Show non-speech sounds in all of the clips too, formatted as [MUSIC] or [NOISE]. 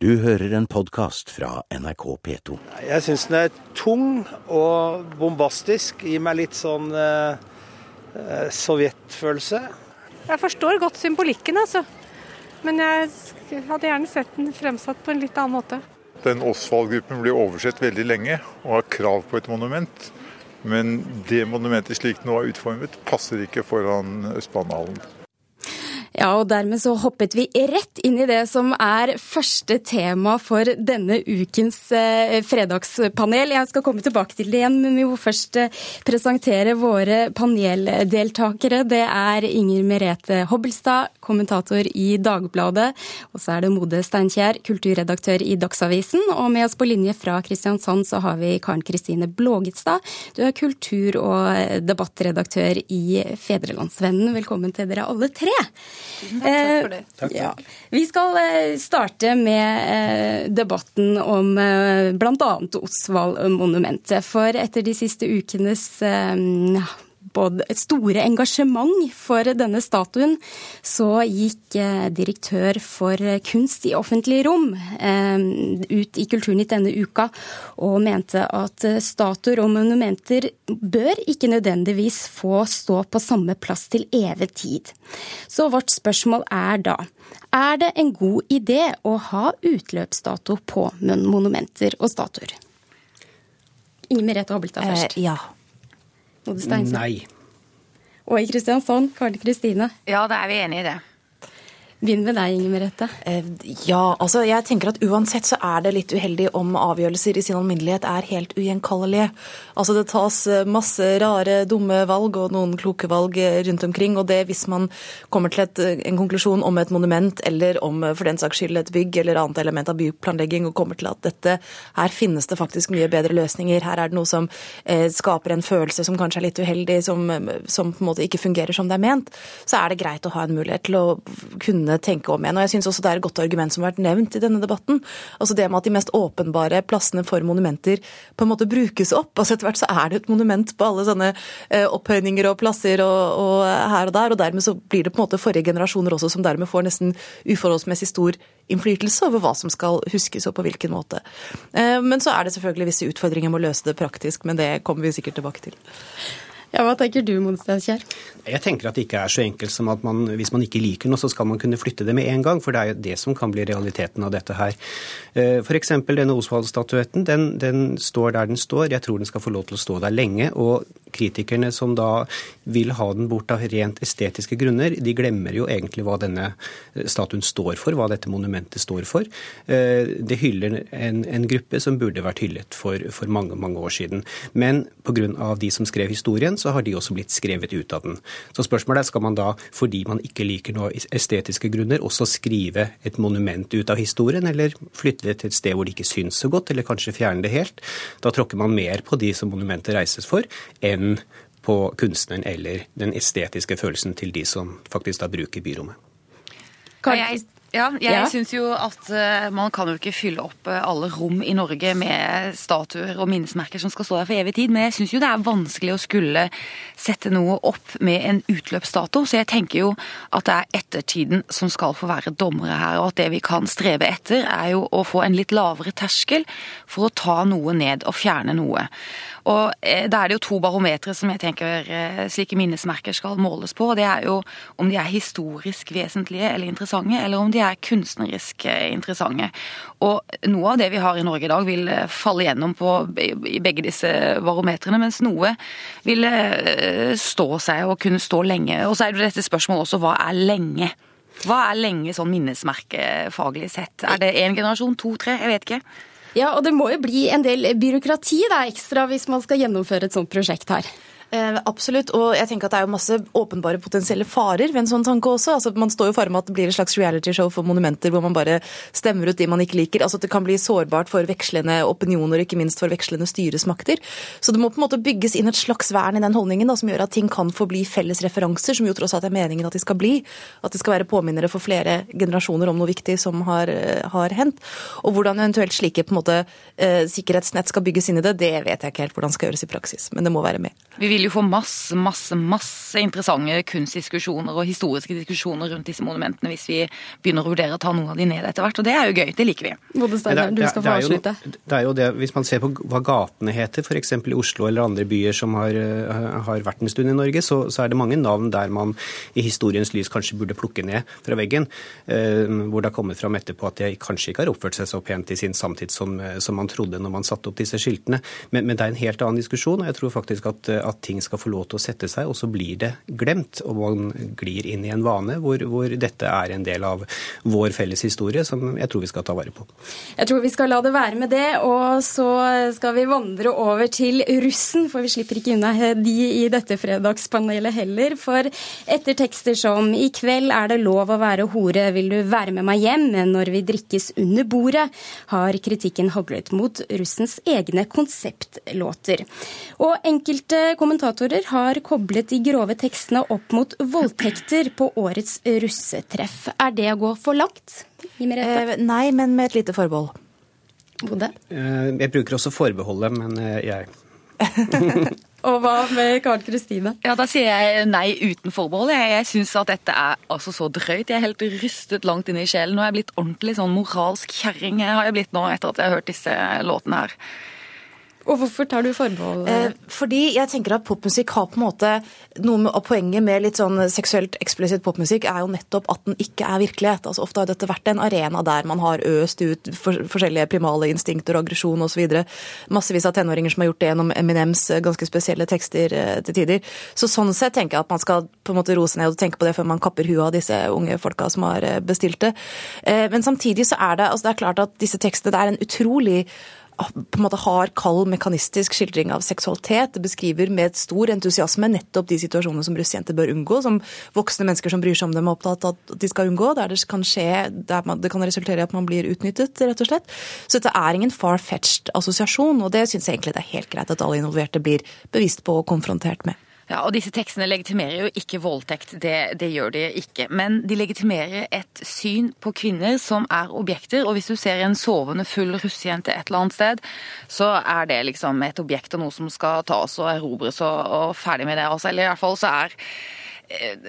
Du hører en podkast fra NRK P2. Jeg syns den er tung og bombastisk. Gir meg litt sånn eh, eh, sovjetfølelse. Jeg forstår godt symbolikken, altså. Men jeg hadde gjerne sett den fremsatt på en litt annen måte. Den Osvald-gruppen blir oversett veldig lenge og har krav på et monument. Men det monumentet slik det nå er utformet, passer ikke foran Østbanehallen. Ja, og dermed så hoppet vi rett inn i det som er første tema for denne ukens eh, fredagspanel. Jeg skal komme tilbake til det igjen, men vi må først eh, presentere våre paneldeltakere. Det er Inger Merete Hobbelstad, kommentator i Dagbladet. Og så er det Mode Steinkjer, kulturredaktør i Dagsavisen. Og med oss på linje fra Kristiansand så har vi Karen Kristine Blågitstad. Du er kultur- og debattredaktør i Fedrelandsvennen. Velkommen til dere alle tre. Takk for det. Takk, ja. Vi skal eh, starte med eh, debatten om eh, bl.a. Osvald-monumentet. For etter de siste ukenes både et store engasjement for denne statuen, så gikk direktør for kunst i offentlig rom ut i Kulturnytt denne uka og mente at statuer og monumenter bør ikke nødvendigvis få stå på samme plass til evig tid. Så vårt spørsmål er da er det en god idé å ha utløpsdato på monumenter og statuer? Inger Merete Hobbelstad først. Eh, ja. Nei. Og i Kristiansand, Karl-Kristine Ja, da er vi enige i det. Begynn med deg, Inger Merete. Eh, ja, altså jeg tenker at uansett så er det litt uheldig om avgjørelser i sin alminnelighet er helt ugjenkallelige. Altså det tas eh, masse rare, dumme valg og noen kloke valg eh, rundt omkring. Og det hvis man kommer til et, en konklusjon om et monument eller om for den saks skyld et bygg eller annet element av byplanlegging og kommer til at dette her finnes det faktisk mye bedre løsninger, her er det noe som eh, skaper en følelse som kanskje er litt uheldig, som, som på en måte ikke fungerer som det er ment, så er det greit å ha en mulighet til å kunne tenke om igjen. Og jeg syns også det er et godt argument som har vært nevnt i denne debatten. Altså det med at de mest åpenbare plassene for monumenter på en måte brukes opp. Altså etter hvert så er det et monument på alle sånne eh, opphøyninger og plasser og, og her og der. Og dermed så blir det på en måte forrige generasjoner også som dermed får nesten uforholdsmessig stor innflytelse over hva som skal huskes og på hvilken måte. Eh, men så er det selvfølgelig visse utfordringer med å løse det praktisk, men det kommer vi sikkert tilbake til. Ja, Hva tenker du, Monstadkjær? Jeg tenker at det ikke er så enkelt som at man, hvis man ikke liker noe, så skal man kunne flytte det med en gang. For det er jo det som kan bli realiteten av dette her. F.eks. denne Osvald-statuetten. Den, den, står der den står. Jeg tror den skal få lov til å stå der lenge. Og kritikerne som da vil ha den bort av rent estetiske grunner, de glemmer jo egentlig hva denne statuen står for, hva dette monumentet står for. Det hyller en, en gruppe som burde vært hyllet for, for mange, mange år siden. Men pga. de som skrev historien, så har de også blitt skrevet ut av den. Så spørsmålet er skal man da, fordi man ikke liker noe estetiske grunner, også skrive et monument ut av historien, eller flytte det til et sted hvor de ikke syns så godt, eller kanskje fjerne det helt? Da tråkker man mer på de som monumentet reises for, enn på kunstneren eller den estetiske følelsen til de som faktisk da bruker byrommet. Jeg ja, jeg ja. syns jo at uh, man kan jo ikke fylle opp uh, alle rom i Norge med statuer og minnesmerker som skal stå der for evig tid, men jeg syns jo det er vanskelig å skulle sette noe opp med en utløpsdato. Så jeg tenker jo at det er ettertiden som skal få være dommere her, og at det vi kan strebe etter, er jo å få en litt lavere terskel for å ta noe ned og fjerne noe. Og eh, Da er det jo to barometre som jeg tenker slike minnesmerker skal måles på. og Det er jo om de er historisk vesentlige eller interessante, eller om de er kunstnerisk eh, interessante. Og noe av det vi har i Norge i dag vil eh, falle gjennom på i begge disse barometrene, mens noe vil eh, stå seg og kunne stå lenge. Og så er det dette spørsmålet også hva er lenge? Hva er lenge sånn minnesmerkefaglig sett? Er det én generasjon, to, tre? Jeg vet ikke. Ja, og det må jo bli en del byråkrati da, ekstra hvis man skal gjennomføre et sånt prosjekt her. Eh, absolutt. Og jeg tenker at det er jo masse åpenbare potensielle farer ved en sånn tanke også. Altså, man står jo fare med at det blir et slags realityshow for monumenter hvor man bare stemmer ut de man ikke liker. Altså at det kan bli sårbart for vekslende opinioner, ikke minst for vekslende styresmakter. Så det må på en måte bygges inn et slags vern i den holdningen da, som gjør at ting kan få bli felles referanser, som jo tross alt er meningen at de skal bli. At det skal være påminnere for flere generasjoner om noe viktig som har, eh, har hendt. Og hvordan eventuelt slike på en måte, eh, sikkerhetsnett skal bygges inn i det, det vet jeg ikke helt hvordan skal gjøres i praksis. Men det må være med. Vi vil vil jo få masse, masse, masse interessante kunstdiskusjoner og historiske diskusjoner rundt disse monumentene hvis vi begynner å vurdere å ta noen av de ned etter hvert. Og det er jo gøy. Det liker vi. Bodesteiner, du skal få avslutte. Det er jo det, Hvis man ser på hva gatene heter, f.eks. i Oslo eller andre byer som har, eh, har vært en stund i Norge, så, så, er det mange navn der man i historiens lys kanskje burde plukke ned fra veggen. Eh, hvor det har kommet fram etterpå at de kanskje ikke har oppført seg så pent i sin samtid som, eh, som man trodde når man satte opp disse skiltene. Men, men, det er en helt annen diskusjon, og jeg tror faktisk at, at, ting skal få lov til å sette seg, og så blir det glemt. Og man glir inn i en vane hvor, hvor dette er en del av vår felles historie, som jeg tror vi skal ta vare på. Jeg tror vi skal la det være med det, og så skal vi vandre over til russen, for vi slipper ikke unna de i dette fredagspanelet heller. For etter tekster som 'I kveld er det lov å være hore, vil du være med meg hjem når vi drikkes under bordet', har kritikken haglet mot russens egne konseptlåter. Og enkelte kommentatorer har koblet de grove tekstene opp mot voldtekter på årets russetreff. Er det å gå for langt? Eh, nei, men med et lite forbehold. Bode? Eh, jeg bruker også forbeholdet, men eh, jeg [LAUGHS] [LAUGHS] Og hva med Karen Kristine? Ja, Da sier jeg nei uten forbehold. Jeg, jeg syns at dette er altså så drøyt. Jeg er helt rystet langt inn i sjelen. Nå er jeg blitt ordentlig sånn moralsk kjerring har jeg blitt nå etter at jeg har hørt disse låtene her. Og hvorfor tar du forbehold? Eh, fordi jeg tenker at popmusikk har på en måte noe med, Poenget med litt sånn seksuelt eksplisitt popmusikk er jo nettopp at den ikke er virkelighet. Altså Ofte har dette vært en arena der man har øst ut for, forskjellige primale instinkter og aggresjon osv. Massevis av tenåringer som har gjort det gjennom Eminems eh, ganske spesielle tekster eh, til tider. Så sånn sett tenker jeg at man skal på en måte roe seg ned og tenke på det før man kapper huet av disse unge folka som har eh, bestilt det. Men samtidig så er det, altså det er klart at disse tekstene det er en utrolig på en måte har kald mekanistisk skildring av seksualitet. Det beskriver med stor entusiasme nettopp de situasjonene som russjenter bør unngå, som voksne mennesker som bryr seg om dem, er opptatt av at de skal unngå, der det kan skje, der man, det kan resultere i at man blir utnyttet, rett og slett. Så dette er ingen far-fetched assosiasjon, og det syns jeg egentlig det er helt greit at alle involverte blir bevisst på og konfrontert med. Ja, og Disse tekstene legitimerer jo ikke voldtekt, det, det, gjør de ikke. Men de legitimerer et syn på kvinner som er objekter. Og hvis du ser en sovende full russejente et eller annet sted, så er det liksom et objekt og noe som skal tas og erobres og, og ferdig med det. Altså. Eller i hvert fall så er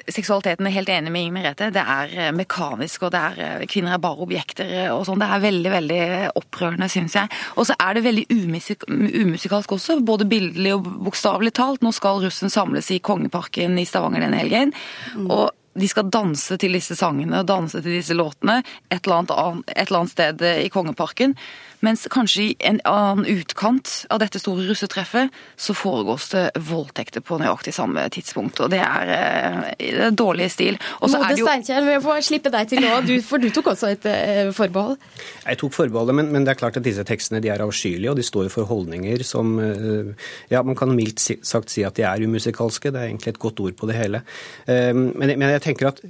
seksualiteten er helt enig med Inger Merete. Det er eh, mekanisk, og det er, eh, kvinner er bare objekter og sånn. Det er veldig veldig opprørende, syns jeg. Og så er det veldig umusik umusikalsk også, både bildelig og bokstavelig talt. Nå skal russen samles i Kongeparken i Stavanger denne helgen. Mm. og de skal danse til disse sangene, og danse til disse låtene et eller annet, et eller annet sted i Kongeparken. Mens kanskje i en annen utkant av dette store russetreffet, så foregås det voldtekter på nøyaktig samme tidspunkt. Og det er, eh, det er dårlig stil. Mode jo... Steinkjer, vi får slippe deg til nå, du, for du tok også et uh, forbehold? Jeg tok forbeholdet, men, men, det er klart at disse tekstene de er avskyelige, og de står for holdninger som uh, Ja, man kan mildt sagt si at de er umusikalske. Det er egentlig et godt ord på det hele. Men, men jeg tenker at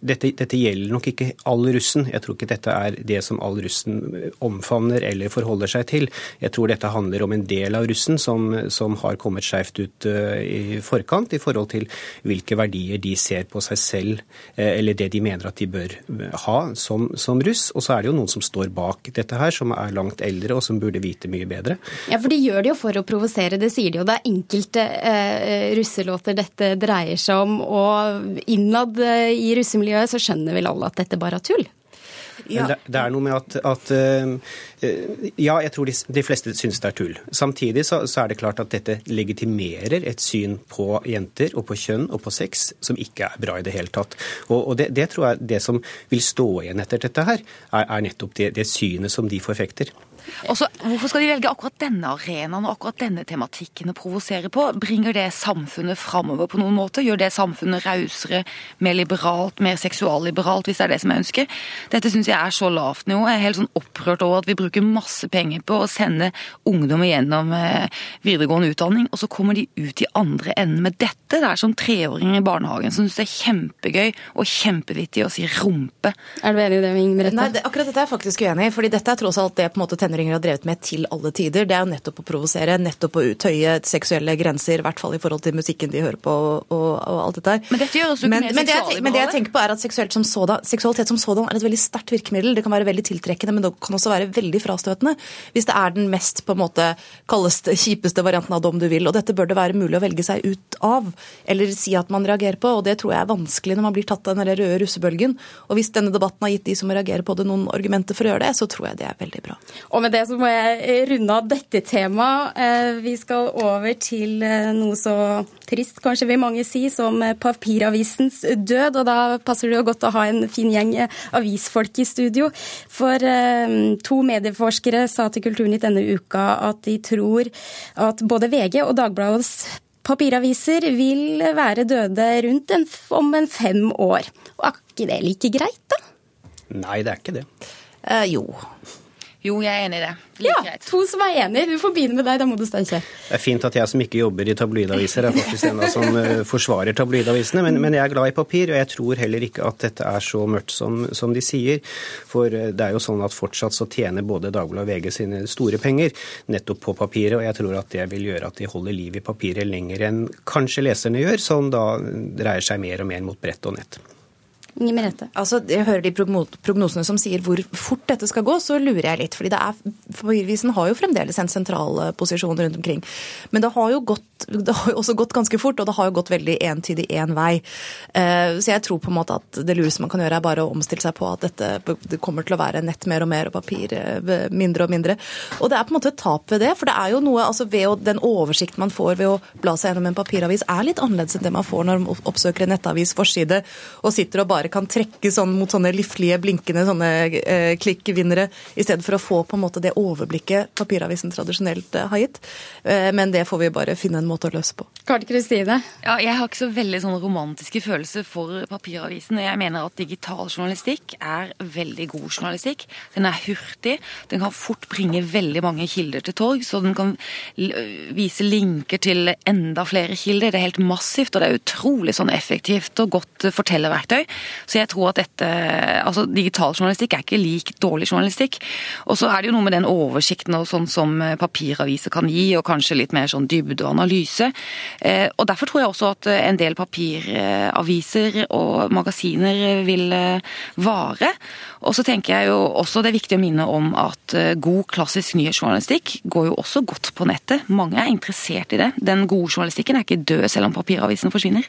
dette, dette, gjelder nok ikke all russen. Jeg tror ikke dette er det som all russen omfavner eller forholder seg til. Jeg tror dette handler om en del av russen som, som har kommet skjevt ut uh, i forkant i forhold til hvilke verdier de ser på seg selv, uh, eller det de mener at de bør ha som, som, russ. Og så er det jo noen som står bak dette her, som er langt eldre og som burde vite mye bedre. Ja, for de gjør det jo for å provosere, det sier de jo. Det er enkelte uh, russelåter dette dreier seg om, og innad i russemiljøet miljøet, så skjønner vel alle at dette bare er tull? Ja. Det, det, er noe med at, at uh, Ja, jeg tror de, de, fleste syns det er tull. Samtidig så, så, er det klart at dette legitimerer et syn på jenter og på kjønn og på sex som ikke er bra i det hele tatt. Og, og det, det, tror jeg det som vil stå igjen etter dette her, er, er nettopp det, det synet som de forfekter. Også, hvorfor skal de velge akkurat denne arenaen og akkurat denne tematikken å provosere på? Bringer det samfunnet framover på noen måte? Gjør det samfunnet rausere, mer liberalt, mer seksualliberalt, hvis det er det som er ønsket? Dette syns jeg er så lavt nivå. Jeg er helt sånn opprørt over at vi bruker masse penger på å sende ungdommer gjennom eh, videregående utdanning, og så kommer de ut i andre enden med dette. Det er som treåringer i barnehagen som syns det er kjempegøy og kjempevittig å si rumpe. Er du enig i det, Ingrid Merete? Nei, det, akkurat dette er jeg faktisk uenig i, fordi dette er tross alt det på en måte tenåringer har drevet med til alle tider. Det er jo nettopp å provosere, nettopp å tøye seksuelle grenser, i hvert fall i forhold til musikken de hører på og, og alt dette her. Men dette gjør oss jo ikke mer men, det jeg, men det jeg tenker på er at som sådan, seksualitet som sådan er et veldig sterkt virkemiddel. Det kan være veldig tiltrekkende, men det kan også være veldig frastøtende. Hvis det er den mest på en måte kaldeste, kjipeste varianten av dom du vil. Og dette bør det være mulig å velge seg ut av, eller si at man reagerer på. Og det tror jeg er vanskelig når man blir tatt av den røde russebølgen. Og hvis denne debatten har gitt de som reagerer på det, noen argumenter for å gjøre det, så tror jeg det er veldig bra. Og med det så må jeg runde av dette temaet. Eh, vi skal over til eh, noe så trist, kanskje vil mange si, som papiravisens død. Og da passer det jo godt å ha en fin gjeng avisfolk i studio. For eh, to medieforskere sa til Kulturnytt denne uka at de tror at både VG og Dagbladets papiraviser vil være døde rundt en, om en fem år. Og er ikke det like greit, da? Nei, det er ikke det. Eh, jo. Jo, jeg er enig i det. Like ja, greit. to som er enig. Vi får begynne med deg, da må du Steinkjer. Det er fint at jeg som ikke jobber i tabloidaviser, er faktisk den som uh, forsvarer tabloidavisene. Men, men, jeg er glad i papir, og jeg tror heller ikke at dette er så mørkt som, som de sier. For uh, det er jo sånn at fortsatt så tjener både Dagbladet og VG sine store penger nettopp på papiret, og jeg tror at det vil gjøre at de holder liv i papiret lenger enn kanskje leserne gjør, som da dreier seg mer og mer mot brett og nett. Merete? Altså, jeg hører de prognosene som sier hvor fort dette skal gå, så lurer jeg litt. fordi det er, Papirvisen har jo fremdeles en sentral eh, posisjon rundt omkring. Men det har jo gått, det har også gått ganske fort, og det har jo gått veldig entydig én vei. Eh, så jeg tror på en måte at det lureste man kan gjøre, er bare å omstille seg på at dette det kommer til å være nett mer og mer og papir eh, mindre og mindre. Og det er på en måte et tap ved det, for det er jo noe altså ved å, Den oversikten man får ved å bla seg gjennom en papiravis, er litt annerledes enn det man får når man oppsøker en nettavis forside og sitter og bare kan trekke sånn mot sånne liflige, blinkende sånne eh, klikkvinnere, i stedet for å få på en måte det overblikket papiravisen tradisjonelt eh, har gitt. Eh, men det får vi bare finne en måte å løse på. Karte Kristine? Ja, jeg har ikke så veldig sånn romantiske følelser for papiravisen. Jeg mener at digital journalistikk er veldig god journalistikk. Den er hurtig. Den kan fort bringe veldig mange kilder til torg, så den kan vise linker til enda flere kilder. Det er helt massivt, og det er utrolig sånn effektivt og godt fortellerverktøy. Så jeg tror at dette Altså, digital journalistikk er ikke lik dårlig journalistikk. Og så er det jo noe med den oversikten og sånn som papiraviser kan gi, og kanskje litt mer sånn dybde og analyse. Eh, og derfor tror jeg også at en del papiraviser og magasiner vil eh, vare. Og så tenker jeg jo også det er viktig å minne om at eh, god klassisk nyhetsjournalistikk går jo også godt på nettet. Mange er interessert i det. Den gode journalistikken er ikke død selv om papiravisen forsvinner.